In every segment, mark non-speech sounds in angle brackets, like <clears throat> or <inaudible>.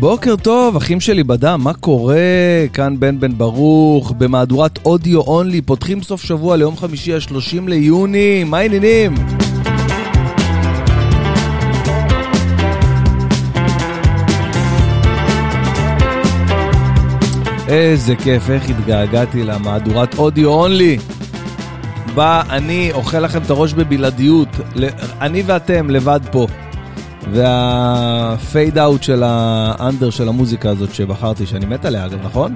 בוקר טוב, אחים שלי בדם, מה קורה? כאן בן בן ברוך, במהדורת אודיו אונלי, פותחים סוף שבוע ליום חמישי ה-30 ליוני, מה העניינים? איזה כיף, איך התגעגעתי למהדורת אודיו אונלי. בה אני אוכל לכם את הראש בבלעדיות, אני ואתם לבד פה. והפייד אאוט של האנדר של המוזיקה הזאת שבחרתי, שאני מת עליה אגב, נכון?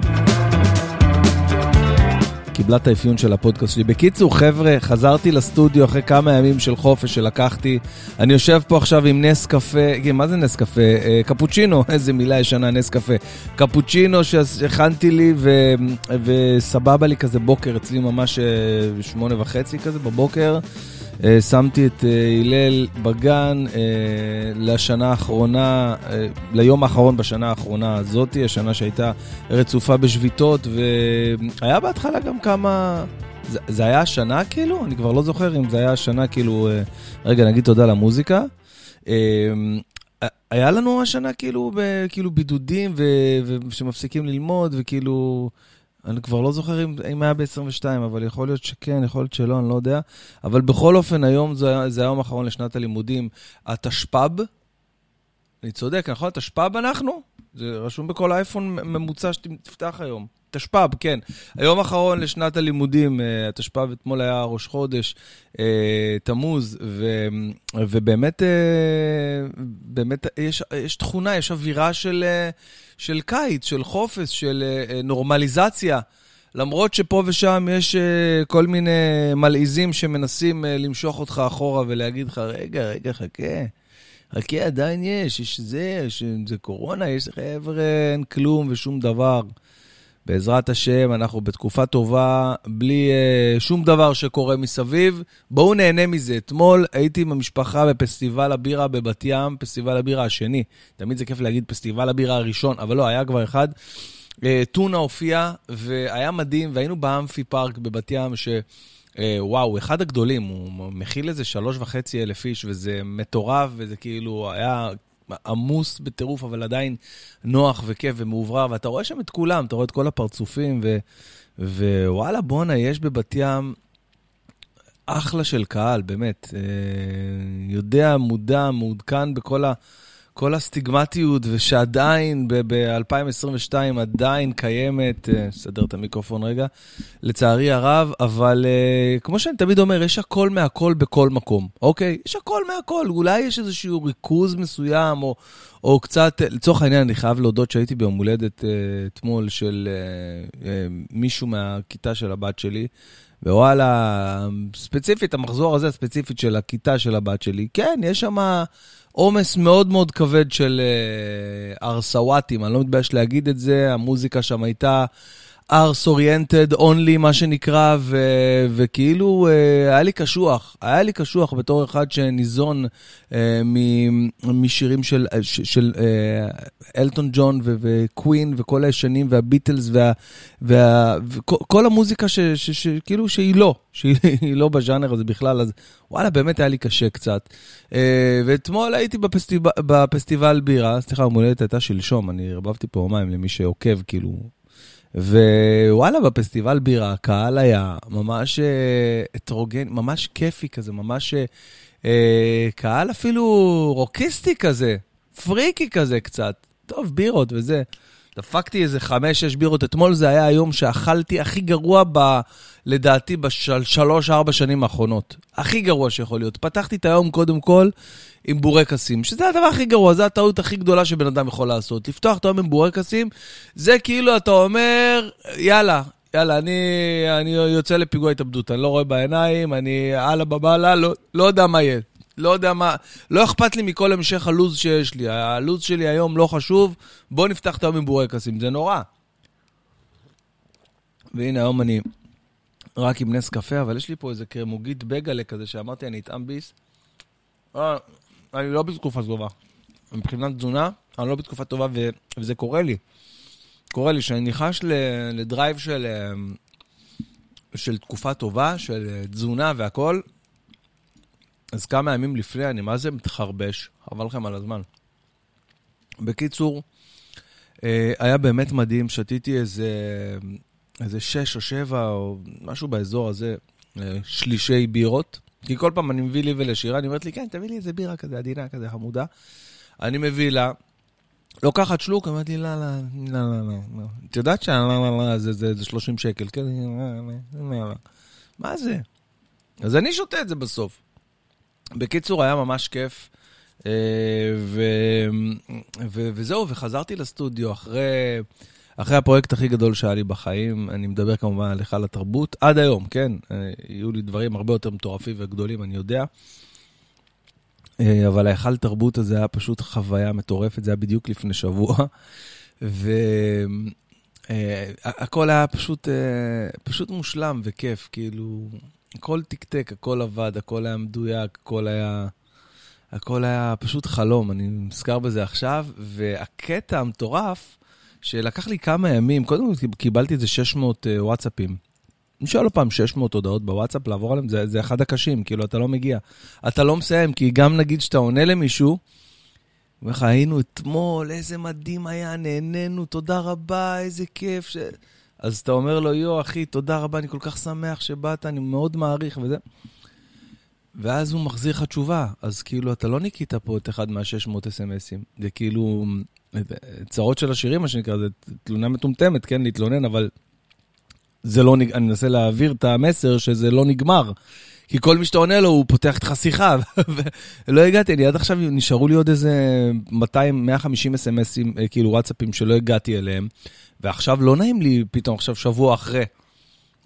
קיבלה את האפיון של הפודקאסט שלי. בקיצור, חבר'ה, חזרתי לסטודיו אחרי כמה ימים של חופש שלקחתי. אני יושב פה עכשיו עם נס קפה, כן, מה זה נס קפה? אה, קפוצ'ינו, <laughs> איזה מילה ישנה, נס קפה. קפוצ'ינו שהכנתי לי ו... וסבבה לי כזה בוקר, אצלי ממש אה, שמונה וחצי כזה בבוקר. אה, שמתי את אה, הלל בגן אה, לשנה האחרונה, ליום האחרון בשנה האחרונה הזאתי, השנה שהייתה רצופה בשביתות, והיה בהתחלה גם כמה... זה, זה היה השנה כאילו? אני כבר לא זוכר אם זה היה השנה כאילו... רגע, נגיד תודה למוזיקה. היה לנו השנה כאילו, ב, כאילו בידודים ושמפסיקים ללמוד וכאילו... אני כבר לא זוכר אם, אם היה ב-22, אבל יכול להיות שכן, יכול להיות שלא, אני לא יודע. אבל בכל אופן, היום זה, זה היום האחרון לשנת הלימודים. התשפ"ב, אני צודק, נכון? תשפ"ב אנחנו? זה רשום בכל אייפון ממוצע שתפתח היום. תשפ"ב, כן. היום האחרון לשנת הלימודים, אה, התשפ"ב אתמול היה ראש חודש, אה, תמוז, ו, ובאמת, אה, באמת יש, יש תכונה, יש אווירה של, של קיץ, של חופש, של נורמליזציה. למרות שפה ושם יש כל מיני מלעיזים שמנסים למשוך אותך אחורה ולהגיד לך, רגע, רגע, חכה. חכה, עדיין יש, יש זה, יש, זה קורונה, יש חבר'ה, אין כלום ושום דבר. בעזרת השם, אנחנו בתקופה טובה, בלי uh, שום דבר שקורה מסביב. בואו נהנה מזה. אתמול הייתי עם המשפחה בפסטיבל הבירה בבת ים, פסטיבל הבירה השני. תמיד זה כיף להגיד פסטיבל הבירה הראשון, אבל לא, היה כבר אחד. Uh, טונה הופיע, והיה מדהים, והיינו באמפי פארק בבת ים, ש... Uh, וואו, אחד הגדולים, הוא מכיל איזה שלוש וחצי אלף איש, וזה מטורף, וזה כאילו היה עמוס בטירוף, אבל עדיין נוח וכיף ומאוורר, ואתה רואה שם את כולם, אתה רואה את כל הפרצופים, ו, ווואלה, בואנה, יש בבת ים אחלה של קהל, באמת. אה, יודע, מודע, מעודכן בכל ה... כל הסטיגמטיות, ושעדיין ב-2022 עדיין קיימת, אה, נסדר את המיקרופון רגע, לצערי הרב, אבל uh, כמו שאני תמיד אומר, יש הכל מהכל בכל מקום, אוקיי? יש הכל מהכל, אולי יש איזשהו ריכוז מסוים, או, או קצת, לצורך העניין, אני חייב להודות שהייתי ביום הולדת uh, אתמול של מישהו מהכיתה של הבת שלי, ווואלה, ספציפית, המחזור הזה הספציפית של הכיתה של הבת שלי, כן, יש שם... עומס מאוד מאוד כבד של uh, ארסוואטים, אני לא מתבייש להגיד את זה, המוזיקה שם הייתה ארס אוריינטד אונלי, מה שנקרא, ו, וכאילו uh, היה לי קשוח, היה לי קשוח בתור אחד שניזון uh, משירים של, של, של uh, אלטון ג'ון וקווין וכל הישנים והביטלס וה, וה, וכל המוזיקה שכאילו שהיא לא, שהיא לא בז'אנר הזה בכלל, אז וואלה, באמת היה לי קשה קצת. Uh, ואתמול הייתי בפסטיב... בפסטיבל בירה, סליחה, המולדת הייתה שלשום, אני ערבבתי פה מים למי שעוקב, כאילו, ווואלה, בפסטיבל בירה הקהל היה ממש הטרוגני, ממש כיפי כזה, ממש אה, קהל אפילו רוקיסטי כזה, פריקי כזה קצת. טוב, בירות וזה. דפקתי איזה חמש-שש בירות. אתמול זה היה היום שאכלתי הכי גרוע ב... לדעתי בשלוש-ארבע שנים האחרונות. הכי גרוע שיכול להיות. פתחתי את היום קודם כל עם בורקסים, שזה הדבר הכי גרוע, זו הטעות הכי גדולה שבן אדם יכול לעשות. לפתוח את היום עם בורקסים, זה כאילו אתה אומר, יאללה, יאללה, אני, אני יוצא לפיגוע התאבדות, אני לא רואה בעיניים, אני הלאה בבאללה, לא, לא יודע מה יהיה. לא יודע מה, לא אכפת לי מכל המשך הלו"ז שיש לי. הלו"ז שלי היום לא חשוב, בוא נפתח את היום עם בורקסים, זה נורא. והנה, היום אני רק עם נס קפה, אבל יש לי פה איזה קרמוגית בגלה כזה שאמרתי, אני אטעם ביס. אה, אני לא בתקופה טובה. מבחינת תזונה, אני לא בתקופה טובה, ו... וזה קורה לי. קורה לי שאני ניחש לדרייב של, אה, של תקופה טובה, של אה, תזונה והכול, אז כמה ימים לפני אני מה זה מתחרבש, חבל לכם על הזמן. בקיצור, אה, היה באמת מדהים, שתיתי איזה, איזה שש או שבע, או משהו באזור הזה, אה, שלישי בירות. כי כל פעם אני מביא לי ולשירה, אני אומרת לי, כן, תביא לי איזה בירה כזה עדינה, כזה חמודה. אני מביא לה, לוקחת שלוק, אמרתי לי, לא, לא, לא, לא, לא. את יודעת שה... לא, לא, לא, זה 30 שקל, כן? מה זה? אז אני שותה את זה בסוף. בקיצור, היה ממש כיף. אה, ו... ו... וזהו, וחזרתי לסטודיו אחרי, אחרי הפרויקט הכי גדול שהיה לי בחיים. אני מדבר כמובן על היכל התרבות, עד היום, כן? אה, יהיו לי דברים הרבה יותר מטורפים וגדולים, אני יודע. אה, אבל ההיכל תרבות הזה היה פשוט חוויה מטורפת, זה היה בדיוק לפני שבוע. והכל היה פשוט, פשוט מושלם וכיף, כאילו, הכל תקתק, הכל עבד, הכל היה מדויק, הכל היה... הכל היה פשוט חלום, אני נזכר בזה עכשיו, והקטע המטורף, שלקח לי כמה ימים, קודם כל קיבלתי איזה 600 uh, וואטסאפים. אני שואל עוד פעם 600 הודעות בוואטסאפ, לעבור עליהם, זה, זה אחד הקשים, כאילו, אתה לא מגיע. אתה לא מסיים, כי גם נגיד שאתה עונה למישהו, אומר לך, היינו אתמול, איזה מדהים היה, נהנינו, תודה רבה, איזה כיף. ש... אז אתה אומר לו, יו, אחי, תודה רבה, אני כל כך שמח שבאת, אני מאוד מעריך וזה. ואז הוא מחזיר לך תשובה. אז כאילו, אתה לא ניקית פה את אחד מה-600 אס.אם.אסים. זה כאילו, צרות של השירים, מה שנקרא, זה תלונה מטומטמת, כן, להתלונן, אבל זה לא, אני מנסה להעביר את המסר שזה לא נגמר. כי כל מי שאתה עונה לו, הוא פותח איתך שיחה, ולא הגעתי, אני עד עכשיו נשארו לי עוד איזה 200, 150 אס.אם.אסים, אה, כאילו וואטסאפים שלא הגעתי אליהם, ועכשיו לא נעים לי פתאום, עכשיו שבוע אחרי.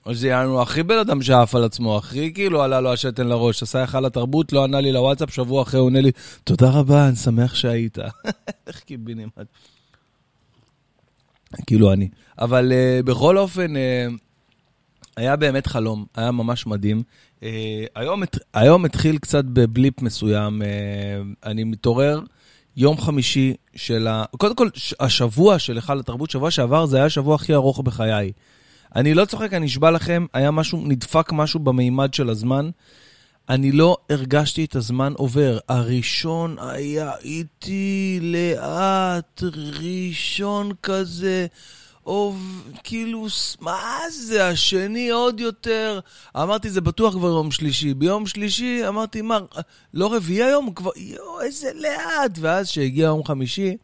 היה לנו הכי בן אדם שעף על עצמו, הכי כאילו עלה לו השתן לראש, עשה היכל לתרבות, לא ענה לי לוואטסאפ, שבוע אחרי הוא עונה לי, תודה רבה, אני שמח שהיית. <laughs> איך קיבינים. כאילו אני. אבל uh, בכל אופן, uh, היה באמת חלום, היה ממש מדהים. Uh, היום, היום התחיל קצת בבליפ מסוים, uh, אני מתעורר. יום חמישי של ה... קודם כל, השבוע של היכל התרבות, שבוע שעבר, זה היה השבוע הכי ארוך בחיי. אני לא צוחק, אני אשבע לכם, היה משהו, נדפק משהו במימד של הזמן. אני לא הרגשתי את הזמן עובר. הראשון היה איתי לאט, ראשון כזה. או כאילו, מה זה, השני עוד יותר. אמרתי, זה בטוח כבר יום שלישי. ביום שלישי אמרתי, מה, לא רביעי היום? כבר, יואו, איזה לאט. ואז שהגיע יום חמישי,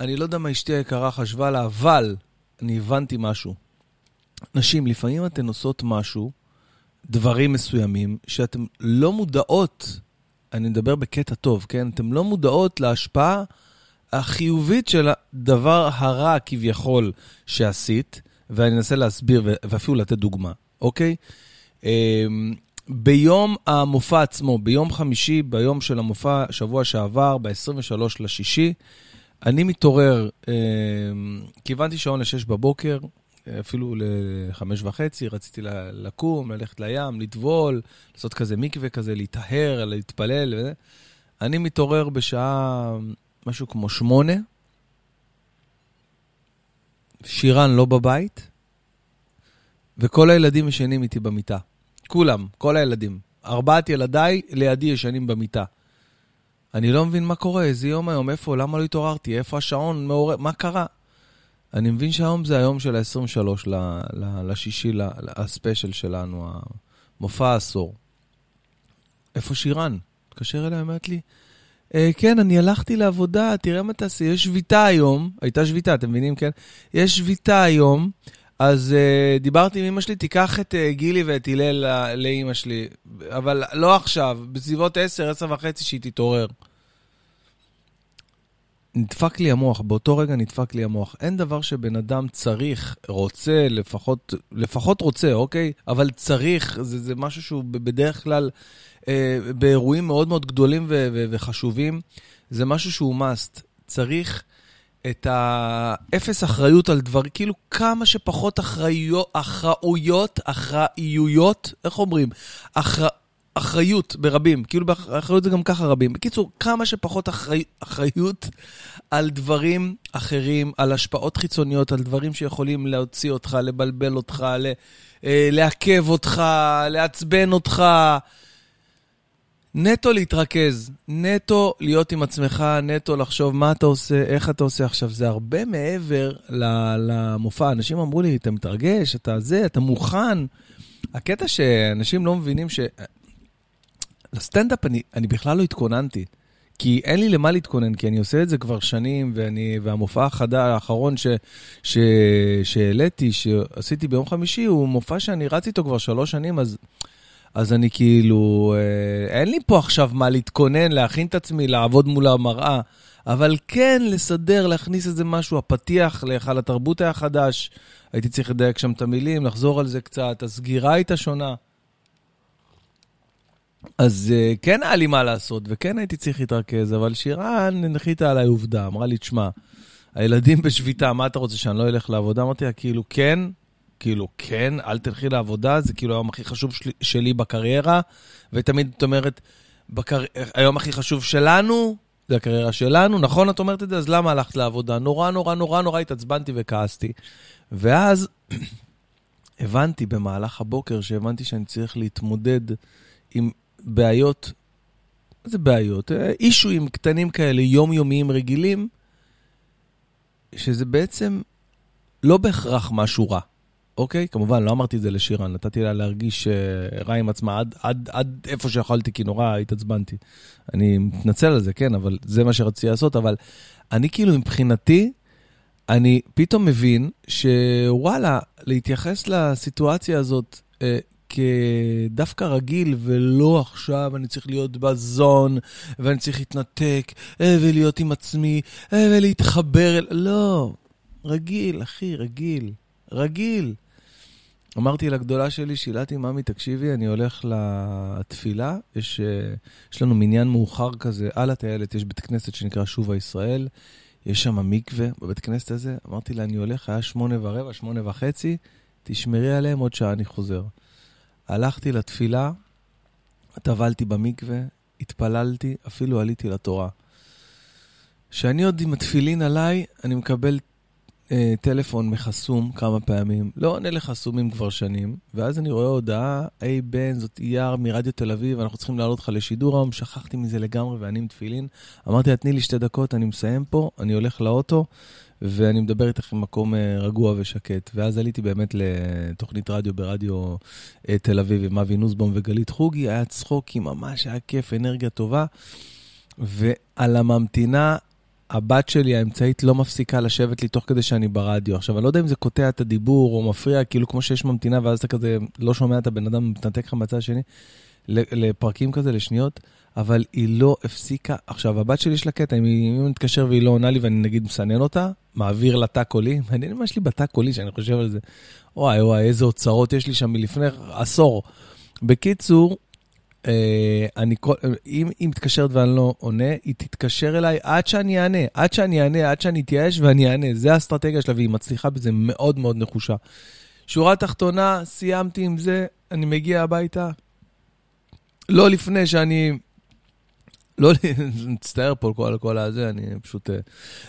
אני לא יודע מה אשתי היקרה חשבה לה, אבל אני הבנתי משהו. נשים, לפעמים אתן עושות משהו, דברים מסוימים, שאתן לא מודעות, אני מדבר בקטע טוב, כן? אתן לא מודעות להשפעה החיובית של הדבר הרע כביכול שעשית, ואני אנסה להסביר ואפילו לתת דוגמה, אוקיי? אמ, ביום המופע עצמו, ביום חמישי, ביום של המופע, שבוע שעבר, ב-23 לשישי, אני מתעורר, אמ, כיוונתי שעון ל-6 בבוקר, אפילו לחמש וחצי, רציתי לקום, ללכת לים, לטבול, לעשות כזה מקווה כזה, להיטהר, להתפלל. אני מתעורר בשעה משהו כמו שמונה, שירן לא בבית, וכל הילדים ישנים איתי במיטה. כולם, כל הילדים. ארבעת ילדיי לידי ישנים במיטה. אני לא מבין מה קורה, איזה יום היום, איפה, למה לא התעוררתי, איפה השעון מעורר, מה קרה? אני מבין שהיום זה היום של ה-23 לשישי, הספיישל שלנו, המופע העשור. איפה שירן? התקשר אליי, אומרת לי, כן, אני הלכתי לעבודה, תראה מה תעשי, יש שביתה היום, הייתה שביתה, אתם מבינים, כן? יש שביתה היום, אז uh, דיברתי עם אמא שלי, תיקח את uh, גילי ואת הלל לאמא שלי, אבל לא עכשיו, בסביבות 10, 10 וחצי שהיא תתעורר. נדפק לי המוח, באותו רגע נדפק לי המוח. אין דבר שבן אדם צריך, רוצה, לפחות, לפחות רוצה, אוקיי? אבל צריך, זה, זה משהו שהוא בדרך כלל, אה, באירועים מאוד מאוד גדולים ו- ו- וחשובים, זה משהו שהוא must. צריך את האפס אחריות על דברים, כאילו כמה שפחות אחראיות, אחראויות, אחראיויות, איך אומרים? אחראויות. אחריות ברבים, כאילו באחריות זה גם ככה רבים. בקיצור, כמה שפחות אחרי, אחריות על דברים אחרים, על השפעות חיצוניות, על דברים שיכולים להוציא אותך, לבלבל אותך, ל, אה, לעכב אותך, לעצבן אותך. נטו להתרכז, נטו להיות עם עצמך, נטו לחשוב מה אתה עושה, איך אתה עושה. עכשיו, זה הרבה מעבר למופע. אנשים אמרו לי, אתה מתרגש, אתה זה, אתה מוכן. הקטע שאנשים לא מבינים ש... לסטנדאפ אני, אני בכלל לא התכוננתי. כי אין לי למה להתכונן, כי אני עושה את זה כבר שנים, ואני, והמופע החדה, האחרון שהעליתי, שעשיתי ביום חמישי, הוא מופע שאני רץ איתו כבר שלוש שנים, אז, אז אני כאילו, אה, אין לי פה עכשיו מה להתכונן, להכין את עצמי, לעבוד מול המראה, אבל כן לסדר, להכניס איזה משהו, הפתיח להיכל התרבות היה חדש, הייתי צריך לדייק שם את המילים, לחזור על זה קצת, הסגירה הייתה שונה. אז uh, כן היה לי מה לעשות, וכן הייתי צריך להתרכז, אבל שירן הנחיתה עליי עובדה, אמרה לי, תשמע, הילדים בשביתה, מה אתה רוצה, שאני לא אלך לעבודה? אמרתי לה, כאילו, כן, כאילו, כן, אל תלכי לעבודה, זה כאילו היום הכי חשוב שלי, שלי בקריירה, ותמיד את אומרת, בקר... היום הכי חשוב שלנו, זה הקריירה שלנו, נכון את אומרת את זה? אז למה הלכת לעבודה? נורא, נורא, נורא, נורא התעצבנתי וכעסתי. ואז <clears throat> הבנתי במהלך הבוקר, שהבנתי שאני צריך להתמודד עם בעיות, מה זה בעיות? אה, אישויים קטנים כאלה, יומיומיים רגילים, שזה בעצם לא בהכרח משהו רע, אוקיי? כמובן, לא אמרתי את זה לשירן, נתתי לה להרגיש אה, רע עם עצמה עד, עד, עד איפה שיכולתי, כי נורא התעצבנתי. אני מתנצל על זה, כן, אבל זה מה שרציתי לעשות, אבל אני כאילו, מבחינתי, אני פתאום מבין שוואלה, להתייחס לסיטואציה הזאת אה, כדווקא רגיל, ולא עכשיו אני צריך להיות בזון, ואני צריך להתנתק, אה, ולהיות עם עצמי, אה, ולהתחבר אל... לא, רגיל, אחי, רגיל. רגיל. אמרתי לגדולה שלי, שילתי, ממי, תקשיבי, אני הולך לתפילה. יש, אה, יש לנו מניין מאוחר כזה, על הטיילת יש בית כנסת שנקרא שובה ישראל. יש שם מקווה בבית כנסת הזה. אמרתי לה, אני הולך, היה שמונה ורבע, שמונה וחצי, תשמרי עליהם, עוד שעה אני חוזר. הלכתי לתפילה, טבלתי במקווה, התפללתי, אפילו עליתי לתורה. כשאני עוד עם התפילין עליי, אני מקבל אה, טלפון מחסום כמה פעמים, לא עונה לחסומים כבר שנים, ואז אני רואה הודעה, היי בן, זאת אייר מרדיו תל אביב, אנחנו צריכים לעלות אותך לשידור היום, שכחתי מזה לגמרי ואני עם תפילין. אמרתי לה, תני לי שתי דקות, אני מסיים פה, אני הולך לאוטו, ואני מדבר איתך במקום אה, רגוע ושקט. ואז עליתי באמת לתוכנית רדיו ברדיו אה, תל אביב עם אבי נוסבום וגלית חוגי, היה צחוקי, ממש היה כיף, אנרגיה טובה. ועל הממתינה, הבת שלי האמצעית לא מפסיקה לשבת לי תוך כדי שאני ברדיו. עכשיו, אני לא יודע אם זה קוטע את הדיבור או מפריע, כאילו כמו שיש ממתינה ואז אתה כזה לא שומע את הבן אדם, מתנתק לך מהצד השני, לפרקים כזה, לשניות. אבל היא לא הפסיקה. עכשיו, הבת שלי יש לה קטע, אם היא מתקשר והיא לא עונה לי ואני נגיד מסנן אותה, מעביר לה תא קולי, <laughs> מעניין מה יש לי בתא קולי שאני חושב על זה. וואי וואי, איזה אוצרות יש לי שם מלפני עשור. בקיצור, אני, אם היא מתקשרת ואני לא עונה, היא תתקשר אליי עד שאני אענה, עד שאני אענה, עד שאני אתייאש ואני אענה. זה האסטרטגיה שלה והיא מצליחה בזה מאוד מאוד נחושה. שורה תחתונה, סיימתי עם זה, אני מגיע הביתה. לא לפני שאני לא, <laughs> מצטער פה על כל, כל הזה, אני פשוט... אה,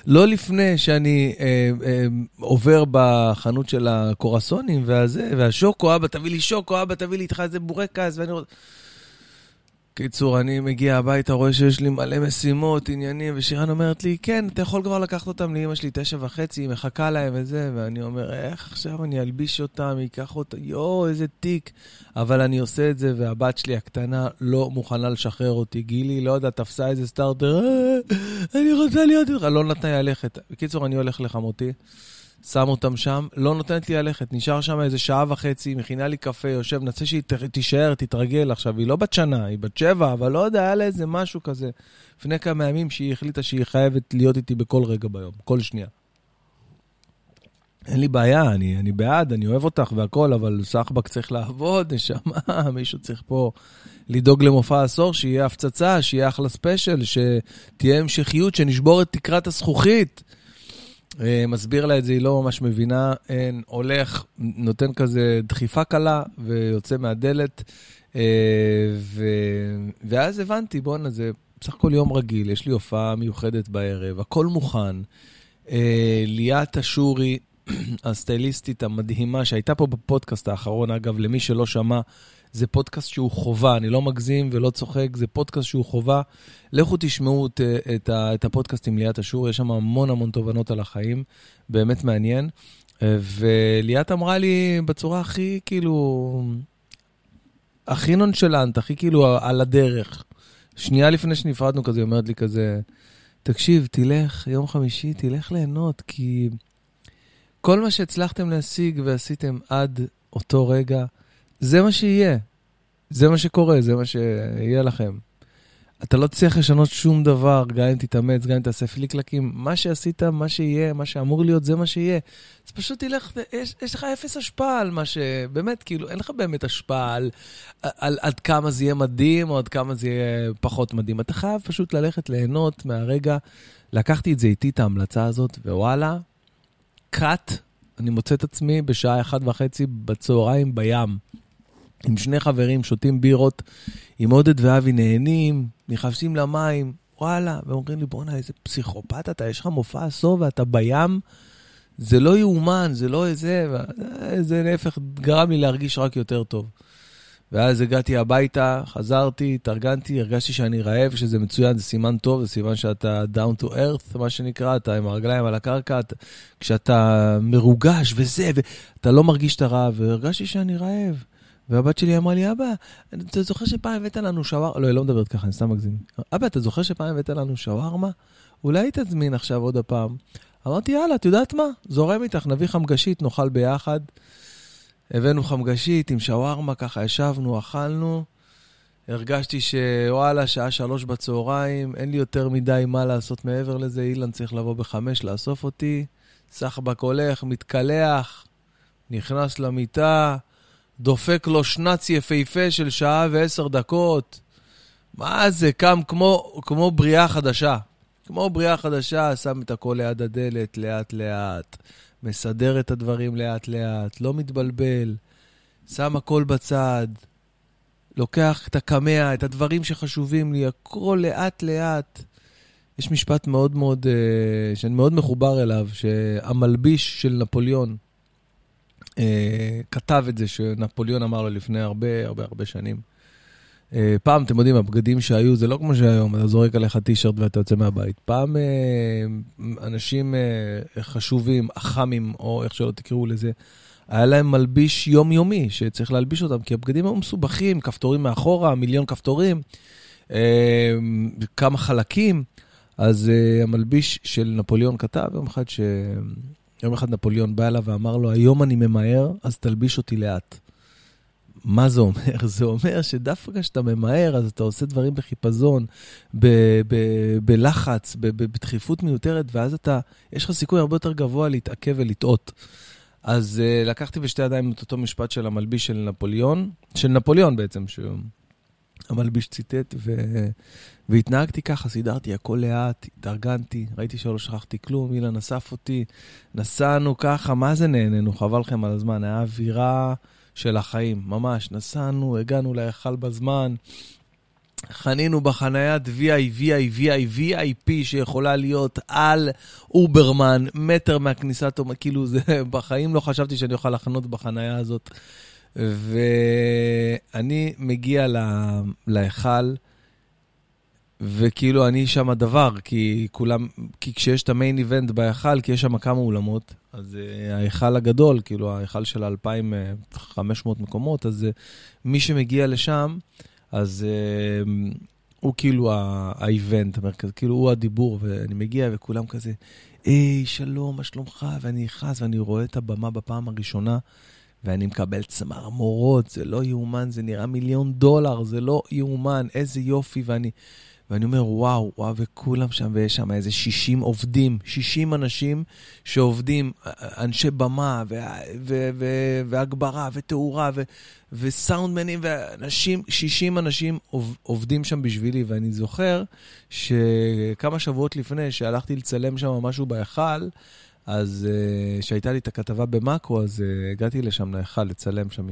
לא לפני שאני אה, אה, עובר בחנות של הקורסונים והזה, והשוקו, אבא תביא לי שוקו, אבא תביא לי איתך איזה בורקס, ואני רוצה... קיצור, אני מגיע הביתה, רואה שיש לי מלא משימות, עניינים, ושירן אומרת לי, כן, אתה יכול כבר לקחת אותם לאמא שלי, תשע וחצי, היא מחכה להם וזה, ואני אומר, איך עכשיו אני אלביש אותם, אקח אותם, יואו, איזה תיק. אבל אני עושה את זה, והבת שלי הקטנה לא מוכנה לשחרר אותי. גילי, לא יודע, תפסה איזה סטארטר, אה, אני רוצה להיות איתך, לא נתנה לי ללכת. בקיצור, אני הולך לחמותי. שם אותם שם, לא נותנת לי ללכת, נשאר שם איזה שעה וחצי, מכינה לי קפה, יושב, ננסה שהיא תישאר, תתרגל. עכשיו, היא לא בת שנה, היא בת שבע, אבל לא יודע, היה לה איזה משהו כזה. לפני כמה ימים שהיא החליטה שהיא חייבת להיות איתי בכל רגע ביום, כל שנייה. אין לי בעיה, אני, אני בעד, אני אוהב אותך והכל, אבל סחבק צריך לעבוד, נשמה, <laughs> מישהו צריך פה לדאוג למופע עשור, שיהיה הפצצה, שיהיה אחלה ספיישל, שתהיה המשכיות, שנשבור את תקרת הזכוכית. אה, מסביר לה את זה, היא לא ממש מבינה, אין, הולך, נותן כזה דחיפה קלה ויוצא מהדלת. אה, ו... ואז הבנתי, בואנה, זה בסך הכל יום רגיל, יש לי הופעה מיוחדת בערב, הכל מוכן. אה, ליאת אשורי <clears throat> הסטייליסטית המדהימה שהייתה פה בפודקאסט האחרון, אגב, למי שלא שמע, זה פודקאסט שהוא חובה, אני לא מגזים ולא צוחק, זה פודקאסט שהוא חובה. לכו תשמעו את, את, את הפודקאסט עם ליאת אשור, יש שם המון המון תובנות על החיים, באמת מעניין. וליאת אמרה לי בצורה הכי, כאילו, הכי נונשלנט, הכי כאילו על הדרך. שנייה לפני שנפרדנו כזה, היא אומרת לי כזה, תקשיב, תלך, יום חמישי, תלך ליהנות, כי כל מה שהצלחתם להשיג ועשיתם עד אותו רגע, זה מה שיהיה. זה מה שקורה, זה מה שיהיה לכם. אתה לא תצליח לשנות שום דבר, גם אם תתאמץ, גם אם תעשה פליקלקים. מה שעשית, מה שיהיה, מה שאמור להיות, זה מה שיהיה. אז פשוט תלך, יש, יש לך אפס השפעה על מה ש... באמת, כאילו, אין לך באמת השפעה על, על, על עד כמה זה יהיה מדהים או עד כמה זה יהיה פחות מדהים. אתה חייב פשוט ללכת ליהנות מהרגע. לקחתי את זה איתי, את ההמלצה הזאת, ווואלה, קאט, אני מוצא את עצמי בשעה אחת וחצי בצהריים בים. עם שני חברים, שותים בירות, עם עודד ואבי נהנים, נכנסים למים, וואלה, ואומרים לי, בואנה, איזה פסיכופת אתה, יש לך מופע עשור ואתה בים, זה לא יאומן, זה לא איזה, זה להפך, גרם לי להרגיש רק יותר טוב. ואז הגעתי הביתה, חזרתי, התארגנתי, הרגשתי שאני רעב, שזה מצוין, זה סימן טוב, זה סימן שאתה down to earth, מה שנקרא, אתה עם הרגליים על הקרקע, אתה, כשאתה מרוגש וזה, ואתה לא מרגיש את הרעב, והרגשתי שאני רעב. והבת שלי אמרה לי, אבא, אתה זוכר שפעם הבאת לנו שווארמה? לא, היא לא מדברת ככה, אני סתם מגזים. אבא, אתה זוכר שפעם הבאת לנו שווארמה? אולי תזמין עכשיו עוד הפעם. אמרתי, יאללה, את יודעת מה? זורם איתך, נביא חמגשית, נאכל ביחד. הבאנו חמגשית עם שווארמה, ככה ישבנו, אכלנו. הרגשתי שוואלה, שעה שלוש בצהריים, אין לי יותר מדי מה לעשות מעבר לזה, אילן צריך לבוא בחמש לאסוף אותי. סחבק הולך, מתקלח, נכנס למיטה, דופק לו שנץ יפהפה של שעה ועשר דקות. מה זה, קם כמו, כמו בריאה חדשה. כמו בריאה חדשה, שם את הכל ליד הדלת, לאט-לאט. מסדר את הדברים לאט-לאט, לא מתבלבל. שם הכל בצד. לוקח את הקמע, את הדברים שחשובים לי, הכל לאט-לאט. יש משפט מאוד מאוד, uh, שאני מאוד מחובר אליו, שהמלביש של נפוליאון, אה, כתב את זה, שנפוליאון אמר לו לפני הרבה הרבה הרבה שנים. אה, פעם, אתם יודעים, הבגדים שהיו, זה לא כמו שהיום, אתה זורק עליך טישרט ואתה יוצא מהבית. פעם אה, אנשים אה, חשובים, אח"מים, או איך שלא תקראו לזה, היה להם מלביש יומיומי, שצריך להלביש אותם, כי הבגדים היו מסובכים, כפתורים מאחורה, מיליון כפתורים, כמה חלקים. אז המלביש של נפוליאון כתב יום אחד ש... יום אחד נפוליאון בא אליו ואמר לו, היום אני ממהר, אז תלביש אותי לאט. מה זה אומר? <laughs> זה אומר שדווקא כשאתה ממהר, אז אתה עושה דברים בחיפזון, ב- ב- בלחץ, ב- בדחיפות מיותרת, ואז אתה, יש לך סיכוי הרבה יותר גבוה להתעכב ולטעות. אז uh, לקחתי בשתי ידיים את אותו משפט של המלביש של נפוליאון, של נפוליאון בעצם, שהמלביש ציטט, ו... והתנהגתי ככה, סידרתי הכל לאט, התארגנתי, ראיתי שלא שכחתי כלום, אילן אסף אותי, נסענו ככה, מה זה נהנינו, חבל לכם על הזמן, היה אווירה של החיים, ממש, נסענו, הגענו להיכל בזמן, חנינו בחניית VI, VI, VI, VIP שיכולה להיות על אוברמן, מטר מהכניסה, כאילו, זה, <laughs> בחיים לא חשבתי שאני אוכל לחנות בחניה הזאת. ואני מגיע להיכל, וכאילו אני שם הדבר, כי כולם, כי כשיש את המיין איבנט בהיכל, כי יש שם כמה אולמות, אז uh, ההיכל הגדול, כאילו ההיכל של 2,500 מקומות, אז uh, מי שמגיע לשם, אז uh, הוא כאילו האיבנט כאילו הוא הדיבור, ואני מגיע וכולם כזה, היי, שלום, מה שלומך? ואני נכנס ואני רואה את הבמה בפעם הראשונה. ואני מקבל צמרמורות, זה לא יאומן, זה נראה מיליון דולר, זה לא יאומן, איזה יופי, ואני... ואני אומר, וואו, וואו, וכולם שם, ויש שם איזה 60 עובדים, 60 אנשים שעובדים, אנשי במה, והגברה, ותאורה, וסאונדמנים, ואנשים, 60 אנשים עובדים שם בשבילי, ואני זוכר שכמה שבועות לפני שהלכתי לצלם שם משהו בהיכל, אז כשהייתה לי את הכתבה במאקו, אז הגעתי לשם להיכל לצלם שם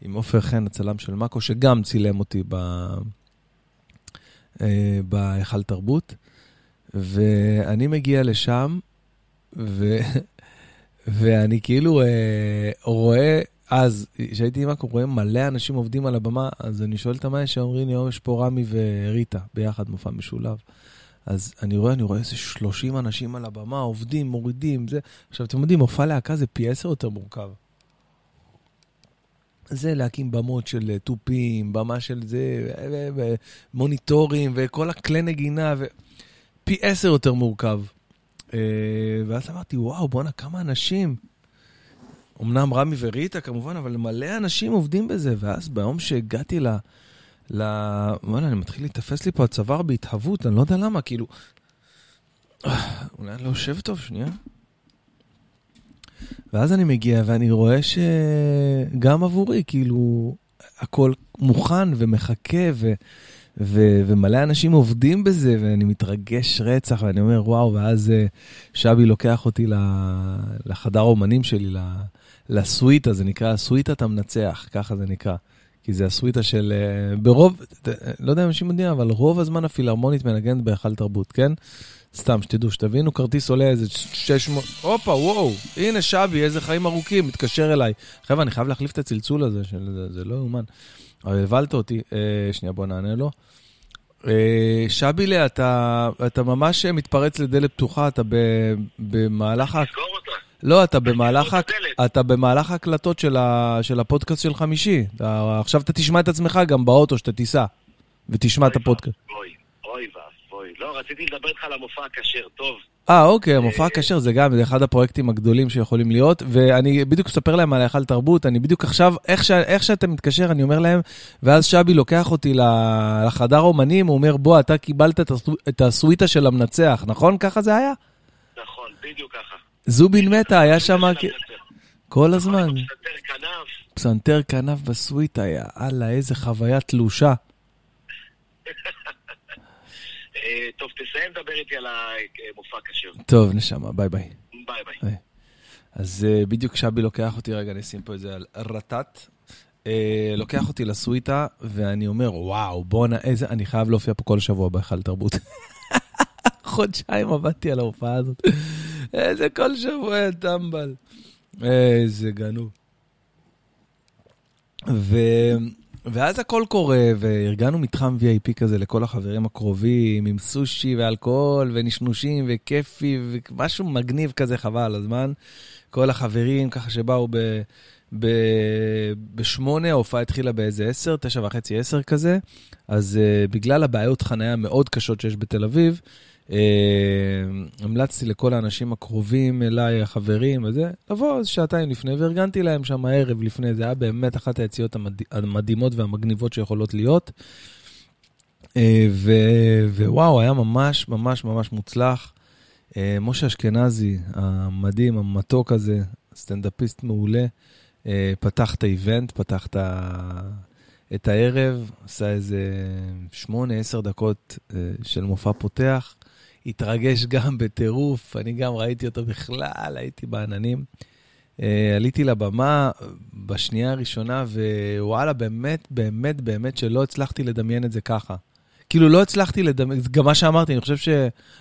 עם עופר חן, הצלם של מאקו, שגם צילם אותי ב... אה, בהיכל תרבות, ואני מגיע לשם, ו... <laughs> ואני כאילו אה, רואה, אז, כשהייתי עם אקו, רואה מלא אנשים עובדים על הבמה, אז אני שואל את המאי שאומרים לי, יש פה רמי וריטה, ביחד מופע משולב. אז אני רואה, אני רואה איזה 30 אנשים על הבמה, עובדים, מורידים, זה. עכשיו, אתם יודעים, מופע להקה זה פי עשר יותר מורכב. זה להקים במות של אה, תופים, במה של זה, מוניטורים וכל הכלי נגינה, ו... פי עשר יותר מורכב. אה, ואז אמרתי, וואו, בואנה, כמה אנשים. אמנם רמי וריטה כמובן, אבל מלא אנשים עובדים בזה. ואז ביום שהגעתי ל... ל... וואלה, אני מתחיל להתאפס לי פה הצוואר בהתהוות, אני לא יודע למה, כאילו... אולי אני לא יושב טוב, שנייה. ואז אני מגיע ואני רואה שגם עבורי, כאילו, הכל מוכן ומחכה, ו... ו- ומלא אנשים עובדים בזה, ואני מתרגש רצח, ואני אומר, וואו, ואז uh, שבי לוקח אותי לחדר אומנים שלי, לסוויטה, זה נקרא סוויטת המנצח, ככה זה נקרא. כי זה הסוויטה של, uh, ברוב, לא יודע אם אנשים יודעים, אבל רוב הזמן הפילהרמונית מנגנת בהיכל תרבות, כן? סתם, שתדעו, שתבינו, כרטיס עולה איזה 600, הופה, וואו, הנה שבי, איזה חיים ארוכים, מתקשר אליי. חבר'ה, אני חייב להחליף את הצלצול הזה, של, זה, זה לא יאומן. אבל הבלת אותי, אה, שנייה, בוא נענה לו. אה, שבילה, אתה, אתה ממש מתפרץ לדלת פתוחה, אתה ב, במהלך... תסגור אותה. לא, אתה במהלך, אתה במהלך ההקלטות של, ה, של הפודקאסט של חמישי. אתה, עכשיו אתה תשמע את עצמך גם באוטו שאתה תיסע, ותשמע את הפודקאסט. אוי, אוי ואבוי. לא, רציתי לדבר איתך על המופע הכשר, טוב. אה, אוקיי, המופע הכשר זה גם, זה אחד הפרויקטים הגדולים שיכולים להיות, ואני בדיוק אספר להם על ההיכל תרבות, אני בדיוק עכשיו, איך, ש, איך שאתה מתקשר, אני אומר להם, ואז שבי לוקח אותי לחדר אומנים, הוא אומר, בוא, אתה קיבלת את הסוויטה של המנצח, נכון? ככה זה היה? נכון, בדיוק ככה. זובין מתה, היה שם כל הזמן. פסנתר כנף. פסנתר כנף בסוויטה, יאללה, איזה חוויה תלושה. <laughs> אה, טוב, תסיים לדבר איתי על המופע כשר. טוב, נשמה, ביי ביי. ביי ביי. אז uh, בדיוק שבי לוקח אותי, רגע, אני אשים פה את זה על רטט. לוקח אותי לסוויטה, ואני אומר, וואו, בואנה, איזה, אני חייב להופיע פה כל שבוע בהיכל תרבות. <laughs> חודשיים עבדתי על ההופעה הזאת. איזה כל שבוע, טמבל. איזה גנוב. ו... ואז הכל קורה, וארגנו מתחם VIP כזה לכל החברים הקרובים, עם סושי ואלכוהול ונשנושים וכיפי, ומשהו מגניב כזה, חבל על הזמן. כל החברים ככה שבאו ב... ב... בשמונה, ההופעה התחילה באיזה עשר, תשע וחצי, עשר כזה. אז uh, בגלל הבעיות חניה המאוד קשות שיש בתל אביב, המלצתי לכל האנשים הקרובים אליי, החברים וזה, לבוא איזה שעתיים לפני, וארגנתי להם שם הערב לפני, זה היה באמת אחת היציאות המד... המדהימות והמגניבות שיכולות להיות. Uh, ו... ווואו, היה ממש ממש ממש מוצלח. Uh, משה אשכנזי, המדהים, המתוק הזה, סטנדאפיסט מעולה, פתח את האיבנט, פתח את ה... את הערב, עשה איזה שמונה, עשר דקות של מופע פותח. התרגש גם בטירוף, אני גם ראיתי אותו בכלל, הייתי בעננים. Uh, עליתי לבמה בשנייה הראשונה, ווואלה, באמת, באמת, באמת שלא הצלחתי לדמיין את זה ככה. כאילו, לא הצלחתי לדמיין, גם מה שאמרתי, אני חושב ש...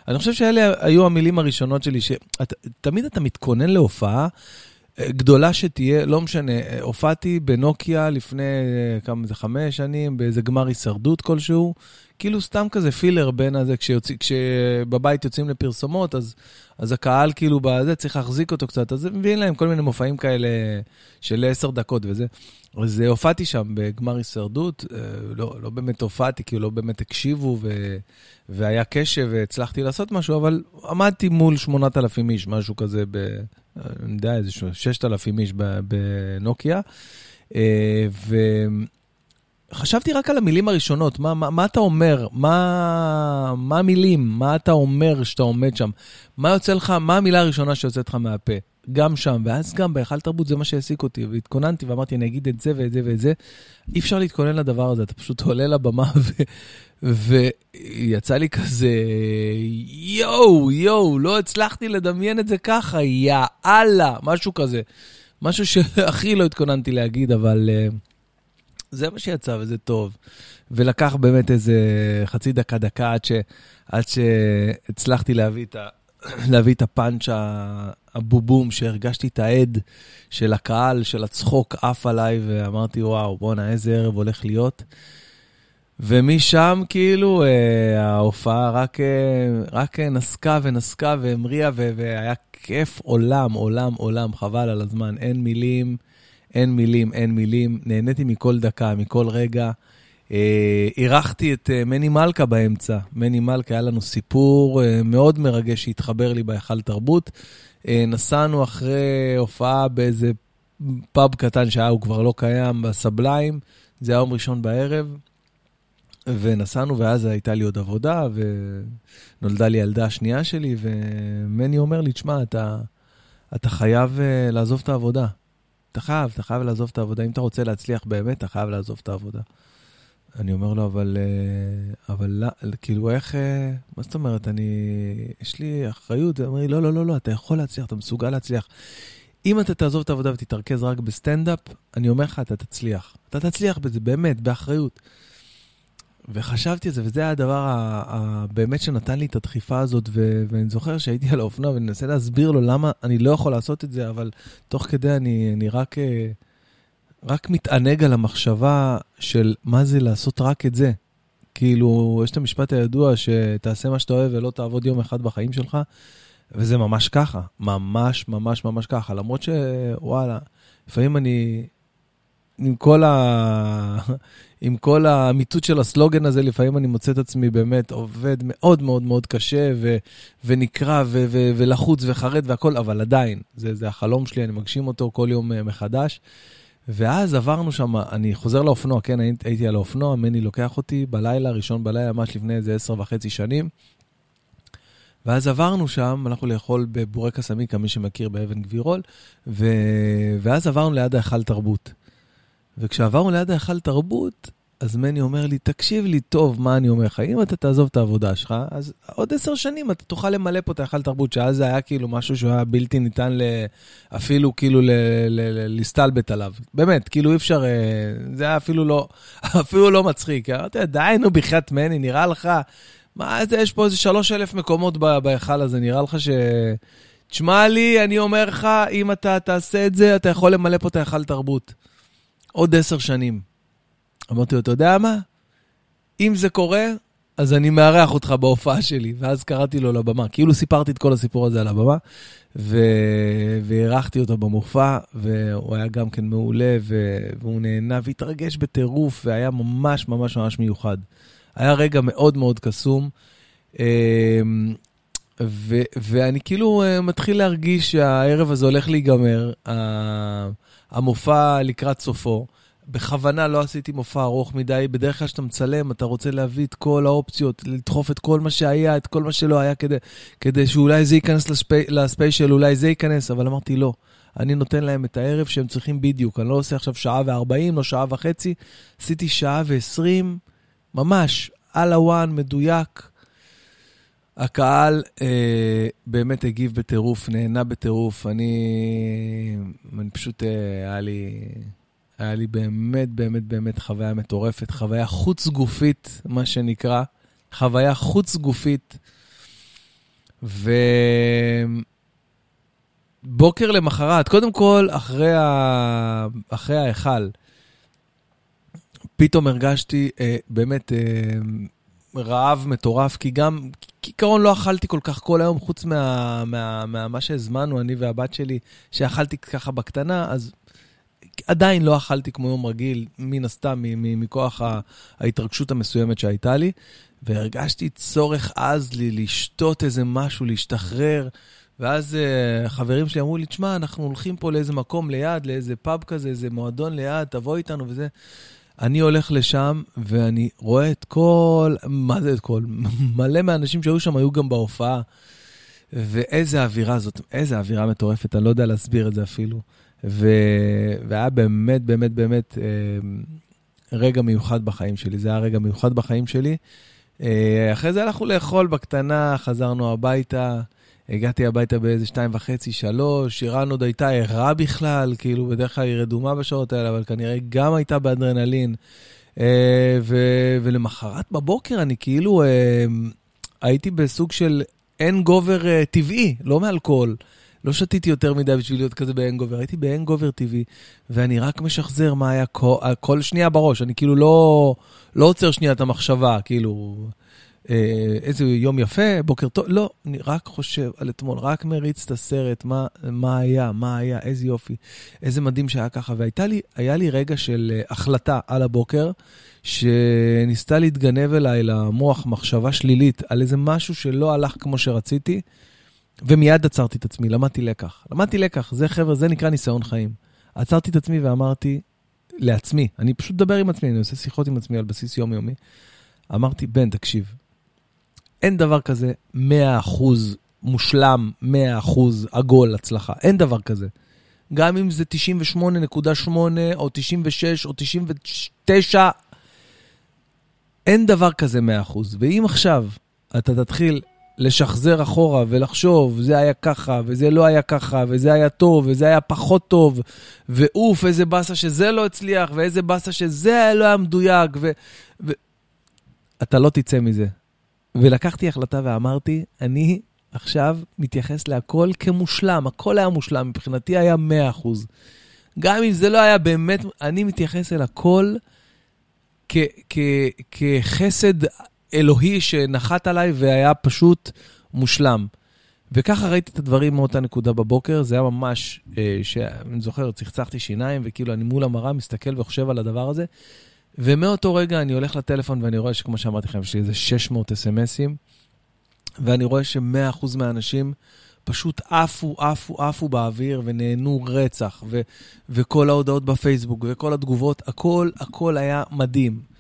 אני חושב שאלה היו המילים הראשונות שלי, שתמיד אתה מתכונן להופעה גדולה שתהיה, לא משנה, הופעתי בנוקיה לפני כמה זה, חמש שנים, באיזה גמר הישרדות כלשהו, כאילו סתם כזה פילר בין הזה, כשיוצא, כשבבית יוצאים לפרסומות, אז, אז הקהל כאילו בזה צריך להחזיק אותו קצת, אז מביאים להם כל מיני מופעים כאלה של עשר דקות וזה. אז הופעתי שם בגמר הישרדות, אה, לא, לא באמת הופעתי, כאילו לא באמת הקשיבו ו, והיה קשב והצלחתי לעשות משהו, אבל עמדתי מול 8,000 איש, משהו כזה, ב, אני יודע, איזה 6,000 איש בנוקיה. אה, ו... חשבתי רק על המילים הראשונות, מה, מה, מה אתה אומר? מה, מה המילים? מה אתה אומר שאתה עומד שם? מה יוצא לך, מה המילה הראשונה שיוצאת לך מהפה? גם שם, ואז גם בהיכל תרבות זה מה שהעסיק אותי, והתכוננתי ואמרתי, אני אגיד את זה ואת זה ואת זה. אי אפשר להתכונן לדבר הזה, אתה פשוט עולה לבמה ו... ויצא לי כזה, יואו, יואו, לא הצלחתי לדמיין את זה ככה, יא אללה, משהו כזה. משהו שהכי לא התכוננתי להגיד, אבל... Uh, זה מה שיצא, וזה טוב. ולקח באמת איזה חצי דקה, דקה, עד, ש, עד שהצלחתי להביא את <clears throat> להביא את הפאנץ' הבובום, שהרגשתי את העד של הקהל, של הצחוק עף עליי, ואמרתי, וואו, בואנה, איזה ערב הולך להיות. ומשם כאילו אה, ההופעה רק, אה, רק נסקה ונסקה והמריאה, והיה כיף עולם, עולם, עולם, חבל על הזמן, אין מילים, אין מילים, אין מילים. נהניתי מכל דקה, מכל רגע. אה, אירחתי את אה, מני מלכה באמצע. מני מלכה, היה לנו סיפור אה, מאוד מרגש שהתחבר לי בהיכל תרבות. נסענו אחרי הופעה באיזה פאב קטן שהיה, הוא כבר לא קיים, בסבליים. זה היה יום ראשון בערב. ונסענו, ואז הייתה לי עוד עבודה, ונולדה לי ילדה השנייה שלי, ומני אומר לי, תשמע, אתה, אתה חייב לעזוב את העבודה. אתה חייב, אתה חייב לעזוב את העבודה. אם אתה רוצה להצליח באמת, אתה חייב לעזוב את העבודה. אני אומר לו, אבל, אה, אבל כאילו, איך, אה, מה זאת אומרת, אני, יש לי אחריות. הוא אומר לי, לא, לא, לא, לא, אתה יכול להצליח, אתה מסוגל להצליח. אם אתה תעזוב את העבודה ותתרכז רק בסטנדאפ, אני אומר לך, אתה תצליח. אתה תצליח בזה, באמת, באחריות. וחשבתי על זה, וזה היה הדבר הבאמת שנתן לי את הדחיפה הזאת, ו- ואני זוכר שהייתי על האופנוע ואני מנסה להסביר לו למה אני לא יכול לעשות את זה, אבל תוך כדי אני, אני רק... Uh, רק מתענג על המחשבה של מה זה לעשות רק את זה. כאילו, יש את המשפט הידוע שתעשה מה שאתה אוהב ולא תעבוד יום אחד בחיים שלך, וזה ממש ככה, ממש ממש ממש ככה. למרות שוואלה, לפעמים אני, עם כל, ה... <laughs> עם כל האמיתות של הסלוגן הזה, לפעמים אני מוצא את עצמי באמת עובד מאוד מאוד מאוד קשה, ו... ונקרע, ו... ו... ולחוץ וחרד והכול, אבל עדיין, זה, זה החלום שלי, אני מגשים אותו כל יום אה, מחדש. ואז עברנו שם, אני חוזר לאופנוע, כן, הייתי, על האופנוע, מני לוקח אותי בלילה, ראשון בלילה, ממש לפני איזה עשר וחצי שנים. ואז עברנו שם, הלכנו לאכול בבורקס עמיקה, מי שמכיר באבן גבירול, ו... ואז עברנו ליד ההיכל תרבות. וכשעברנו ליד ההיכל תרבות, אז מני אומר לי, תקשיב לי טוב מה אני אומר לך, אם אתה תעזוב את העבודה שלך, אז עוד עשר שנים אתה תוכל למלא פה את ההיכל תרבות, שאז זה היה כאילו משהו שהיה בלתי ניתן ל... אפילו כאילו ל... ל... להסתלבט עליו. באמת, כאילו אי אפשר, אה, זה היה אפילו לא, <laughs> אפילו לא מצחיק. אמרתי, די נו, בחייאת מני, נראה לך, מה זה, יש פה איזה שלוש אלף מקומות בהיכל הזה, נראה לך ש... תשמע לי, אני אומר לך, אם אתה תעשה את זה, אתה יכול למלא פה את ההיכל תרבות. עוד עשר שנים. אמרתי לו, אתה יודע מה? אם זה קורה, אז אני מארח אותך בהופעה שלי. ואז קראתי לו לבמה. כאילו סיפרתי את כל הסיפור הזה על הבמה, ו... והערכתי אותו במופע, והוא היה גם כן מעולה, ו... והוא נהנה והתרגש בטירוף, והיה ממש ממש ממש מיוחד. היה רגע מאוד מאוד קסום. אמ, ו- ואני כאילו uh, מתחיל להרגיש שהערב הזה הולך להיגמר, המופע לקראת סופו. בכוונה לא עשיתי מופע ארוך מדי. בדרך כלל כשאתה מצלם, אתה רוצה להביא את כל האופציות, לדחוף את כל מה שהיה, את כל מה שלא היה, כדי, כדי שאולי זה ייכנס לספי, לספיישל, אולי זה ייכנס, אבל אמרתי, לא. אני נותן להם את הערב שהם צריכים בדיוק. אני לא עושה עכשיו שעה וארבעים, לא שעה וחצי. עשיתי שעה ועשרים, ממש, על הוואן, מדויק. הקהל אה, באמת הגיב בטירוף, נהנה בטירוף. אני, אני פשוט, אה, היה לי... היה לי באמת, באמת, באמת חוויה מטורפת, חוויה חוץ-גופית, מה שנקרא, חוויה חוץ-גופית. ובוקר למחרת, קודם כל, אחרי, ה... אחרי ההיכל, פתאום הרגשתי אה, באמת אה, רעב מטורף, כי גם, כעיקרון לא אכלתי כל כך כל היום, חוץ מה, מה, מה, מה שהזמנו, אני והבת שלי, שאכלתי ככה בקטנה, אז עדיין לא אכלתי כמו יום רגיל, מן הסתם, מכוח ההתרגשות המסוימת שהייתה לי, והרגשתי צורך עז לי לשתות איזה משהו, להשתחרר. ואז uh, חברים שלי אמרו לי, תשמע, אנחנו הולכים פה לאיזה מקום ליד, לאיזה פאב כזה, איזה מועדון ליד, תבוא איתנו וזה. אני הולך לשם, ואני רואה את כל, מה זה את כל? <laughs> מלא מהאנשים שהיו שם היו גם בהופעה. ואיזה אווירה זאת, איזה אווירה מטורפת, אני לא יודע להסביר את זה אפילו. ו... והיה באמת, באמת, באמת אה, רגע מיוחד בחיים שלי. זה היה רגע מיוחד בחיים שלי. אה, אחרי זה הלכנו לאכול בקטנה, חזרנו הביתה. הגעתי הביתה באיזה שתיים וחצי, שלוש, שירן עוד הייתה ערה בכלל, כאילו בדרך כלל היא רדומה בשעות האלה, אבל כנראה גם הייתה באדרנלין. ו- ולמחרת בבוקר אני כאילו הייתי בסוג של הנגובר uh, טבעי, לא מאלכוהול. לא שתיתי יותר מדי בשביל להיות כזה בהנגובר, הייתי בהנגובר טבעי, ואני רק משחזר מה היה כל, כל שנייה בראש, אני כאילו לא, לא עוצר שנייה את המחשבה, כאילו, אה, איזה יום יפה, בוקר טוב, לא, אני רק חושב על אתמול, רק מריץ את הסרט, מה, מה היה, מה היה, איזה יופי, איזה מדהים שהיה ככה, והיה לי, לי רגע של אה, החלטה על הבוקר, שניסתה להתגנב אליי למוח מחשבה שלילית על איזה משהו שלא הלך כמו שרציתי, ומיד עצרתי את עצמי, למדתי לקח. למדתי לקח, זה חבר'ה, זה נקרא ניסיון חיים. עצרתי את עצמי ואמרתי לעצמי, אני פשוט מדבר עם עצמי, אני עושה שיחות עם עצמי על בסיס יומיומי. אמרתי, בן, תקשיב, אין דבר כזה 100% מושלם, 100% עגול הצלחה. אין דבר כזה. גם אם זה 98.8 או 96 או 99, אין דבר כזה 100%. ואם עכשיו אתה תתחיל לשחזר אחורה ולחשוב, זה היה ככה, וזה לא היה ככה, וזה היה טוב, וזה היה פחות טוב, ואוף, איזה באסה שזה לא הצליח, ואיזה באסה שזה לא היה מדויק, ו... ו... אתה לא תצא מזה. ולקחתי החלטה ואמרתי, אני עכשיו מתייחס להכל כמושלם, הכל היה מושלם, מבחינתי היה 100%. גם אם זה לא היה באמת, אני מתייחס אל הכל כ- כ- כחסד אלוהי שנחת עליי והיה פשוט מושלם. וככה ראיתי את הדברים מאותה נקודה בבוקר, זה היה ממש, אה, שאני זוכר, צחצחתי שיניים, וכאילו אני מול המראה מסתכל וחושב על הדבר הזה, ומאותו רגע אני הולך לטלפון ואני רואה שכמו שאמרתי לכם, יש לי איזה 600 אס.אם.אסים, ואני רואה ש-100% מהאנשים פשוט עפו, עפו, עפו באוויר ונהנו רצח, ו- וכל ההודעות בפייסבוק וכל התגובות, הכל, הכל היה מדהים.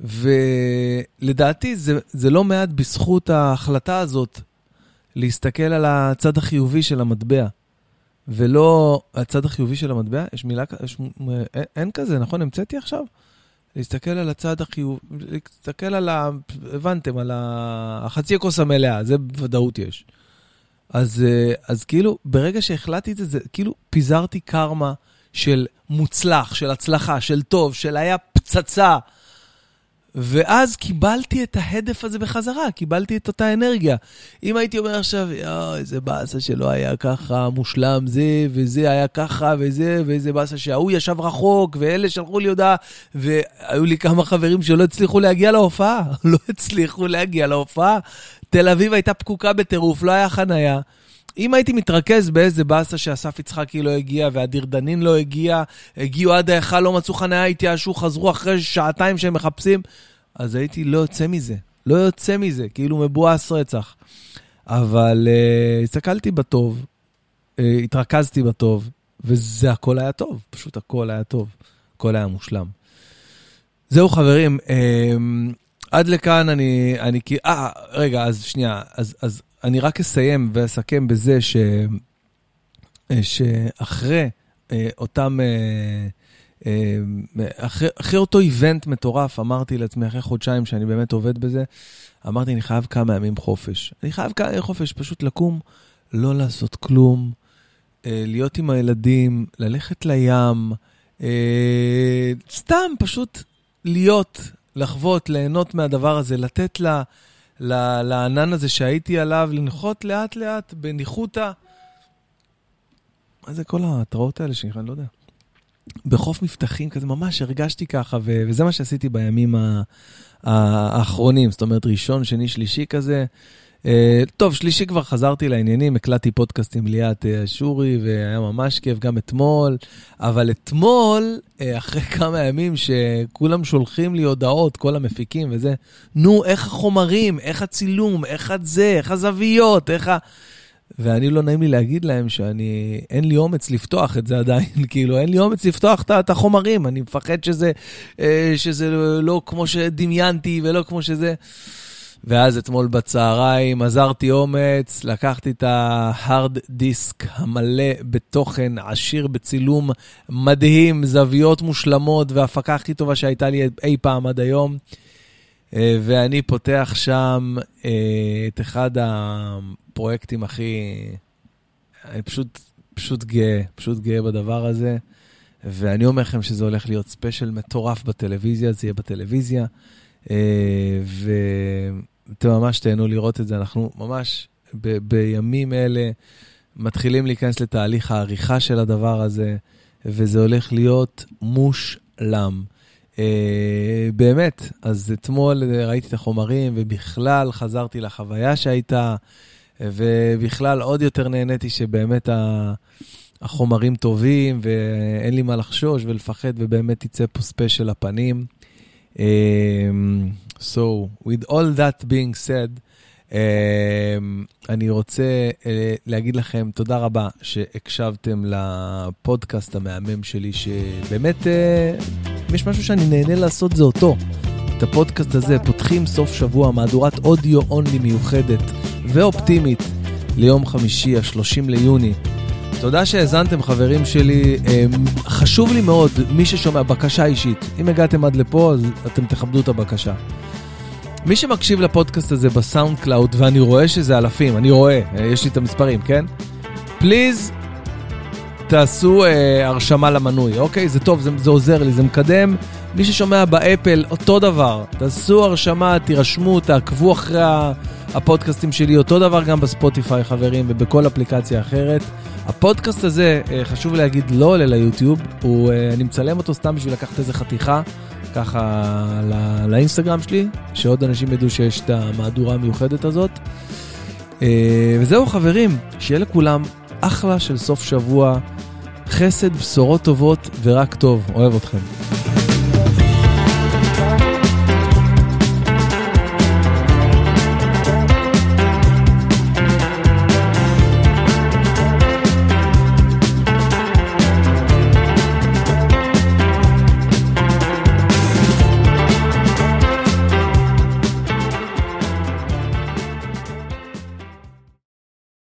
ולדעתי זה, זה לא מעט בזכות ההחלטה הזאת להסתכל על הצד החיובי של המטבע. ולא הצד החיובי של המטבע, יש מילה, יש, אין, אין כזה, נכון? המצאתי עכשיו? להסתכל על הצד החיובי, להסתכל על ה... הבנתם, על החצי הכוס המלאה, זה בוודאות יש. אז, אה, אז כאילו, ברגע שהחלטתי את זה, זה כאילו פיזרתי קרמה של מוצלח, של הצלחה, של טוב, של היה פצצה. ואז קיבלתי את ההדף הזה בחזרה, קיבלתי את אותה אנרגיה. אם הייתי אומר עכשיו, יואו, איזה באסה שלא היה ככה מושלם זה, וזה היה ככה, וזה, ואיזה באסה שההוא ישב רחוק, ואלה שלחו לי הודעה, והיו לי כמה חברים שלא הצליחו להגיע להופעה, <laughs> לא הצליחו להגיע להופעה. תל אביב הייתה פקוקה בטירוף, לא היה חנייה. אם הייתי מתרכז באיזה באסה שאסף יצחקי לא הגיע והדיר דנין לא הגיע, הגיעו עד ההיכל, לא מצאו חניה, התייאשו, חזרו אחרי שעתיים שהם מחפשים, אז הייתי לא יוצא מזה. לא יוצא מזה, כאילו מבואס רצח. אבל uh, הסתכלתי בטוב, uh, התרכזתי בטוב, וזה הכל היה טוב, פשוט הכל היה טוב, הכל היה מושלם. זהו חברים, uh, עד לכאן אני, אני, אה, רגע, אז שנייה, אז, אז אני רק אסיים ואסכם בזה ש... אה, שאחרי אה, אותם... אה, אחרי, אחרי אותו איבנט מטורף, אמרתי לעצמי, אחרי חודשיים שאני באמת עובד בזה, אמרתי, אני חייב כמה ימים חופש. אני חייב כמה ימים חופש, פשוט לקום, לא לעשות כלום, להיות עם הילדים, ללכת לים, סתם פשוט להיות, לחוות, ליהנות מהדבר הזה, לתת לה... לענן הזה שהייתי עליו, לנחות לאט-לאט בניחותא. מה זה כל ההתראות האלה שאני לא יודע. בחוף מבטחים כזה, ממש הרגשתי ככה, ו- וזה מה שעשיתי בימים האחרונים, זאת אומרת, ראשון, שני, שלישי כזה. Uh, טוב, שלישי כבר חזרתי לעניינים, הקלטתי פודקאסט עם ליאת אשורי, והיה ממש כיף גם אתמול, אבל אתמול, uh, אחרי <laughs> כמה ימים שכולם שולחים לי הודעות, כל המפיקים וזה, נו, איך החומרים, איך הצילום, איך את זה, איך הזוויות, איך ה... ואני לא נעים לי להגיד להם שאני, אין לי אומץ לפתוח את זה עדיין, <laughs> כאילו, אין לי אומץ לפתוח את החומרים, אני מפחד שזה, שזה לא כמו שדמיינתי ולא כמו שזה. ואז אתמול בצהריים עזרתי אומץ, לקחתי את ההארד דיסק המלא בתוכן, עשיר בצילום מדהים, זוויות מושלמות והפקה הכי טובה שהייתה לי אי פעם עד היום. אה, ואני פותח שם אה, את אחד הפרויקטים הכי... אני פשוט, פשוט גאה, פשוט גאה בדבר הזה. ואני אומר לכם שזה הולך להיות ספיישל מטורף בטלוויזיה, זה יהיה בטלוויזיה. אה, ואתם ממש תהנו לראות את זה, אנחנו ממש ב- בימים אלה מתחילים להיכנס לתהליך העריכה של הדבר הזה, וזה הולך להיות מושלם. אה, באמת, אז אתמול ראיתי את החומרים, ובכלל חזרתי לחוויה שהייתה, ובכלל עוד יותר נהניתי שבאמת ה... החומרים טובים, ואין לי מה לחשוש ולפחד, ובאמת יצא פה ספיישל הפנים. Um, so, with all that being said, um, אני רוצה uh, להגיד לכם תודה רבה שהקשבתם לפודקאסט המהמם שלי, שבאמת, uh, אם יש משהו שאני נהנה לעשות זה אותו. את הפודקאסט הזה פותחים סוף שבוע מהדורת אודיו אונלי מיוחדת ואופטימית ליום חמישי, ה-30 ליוני. תודה שהאזנתם, חברים שלי. חשוב לי מאוד, מי ששומע, בקשה אישית. אם הגעתם עד לפה, אז אתם תכבדו את הבקשה. מי שמקשיב לפודקאסט הזה ב SoundCloud, ואני רואה שזה אלפים, אני רואה, יש לי את המספרים, כן? please, תעשו אה, הרשמה למנוי, אוקיי? זה טוב, זה, זה עוזר לי, זה מקדם. מי ששומע באפל, אותו דבר. תעשו הרשמה, תירשמו, תעקבו אחרי הפודקאסטים שלי, אותו דבר גם בספוטיפיי, חברים, ובכל אפליקציה אחרת. הפודקאסט הזה, אה, חשוב להגיד, לא עולה ליוטיוב, הוא, אה, אני מצלם אותו סתם בשביל לקחת איזה חתיכה, ככה לא, לאינסטגרם שלי, שעוד אנשים ידעו שיש את המהדורה המיוחדת הזאת. אה, וזהו חברים, שיהיה לכולם אחלה של סוף שבוע, חסד, בשורות טובות ורק טוב. אוהב אתכם.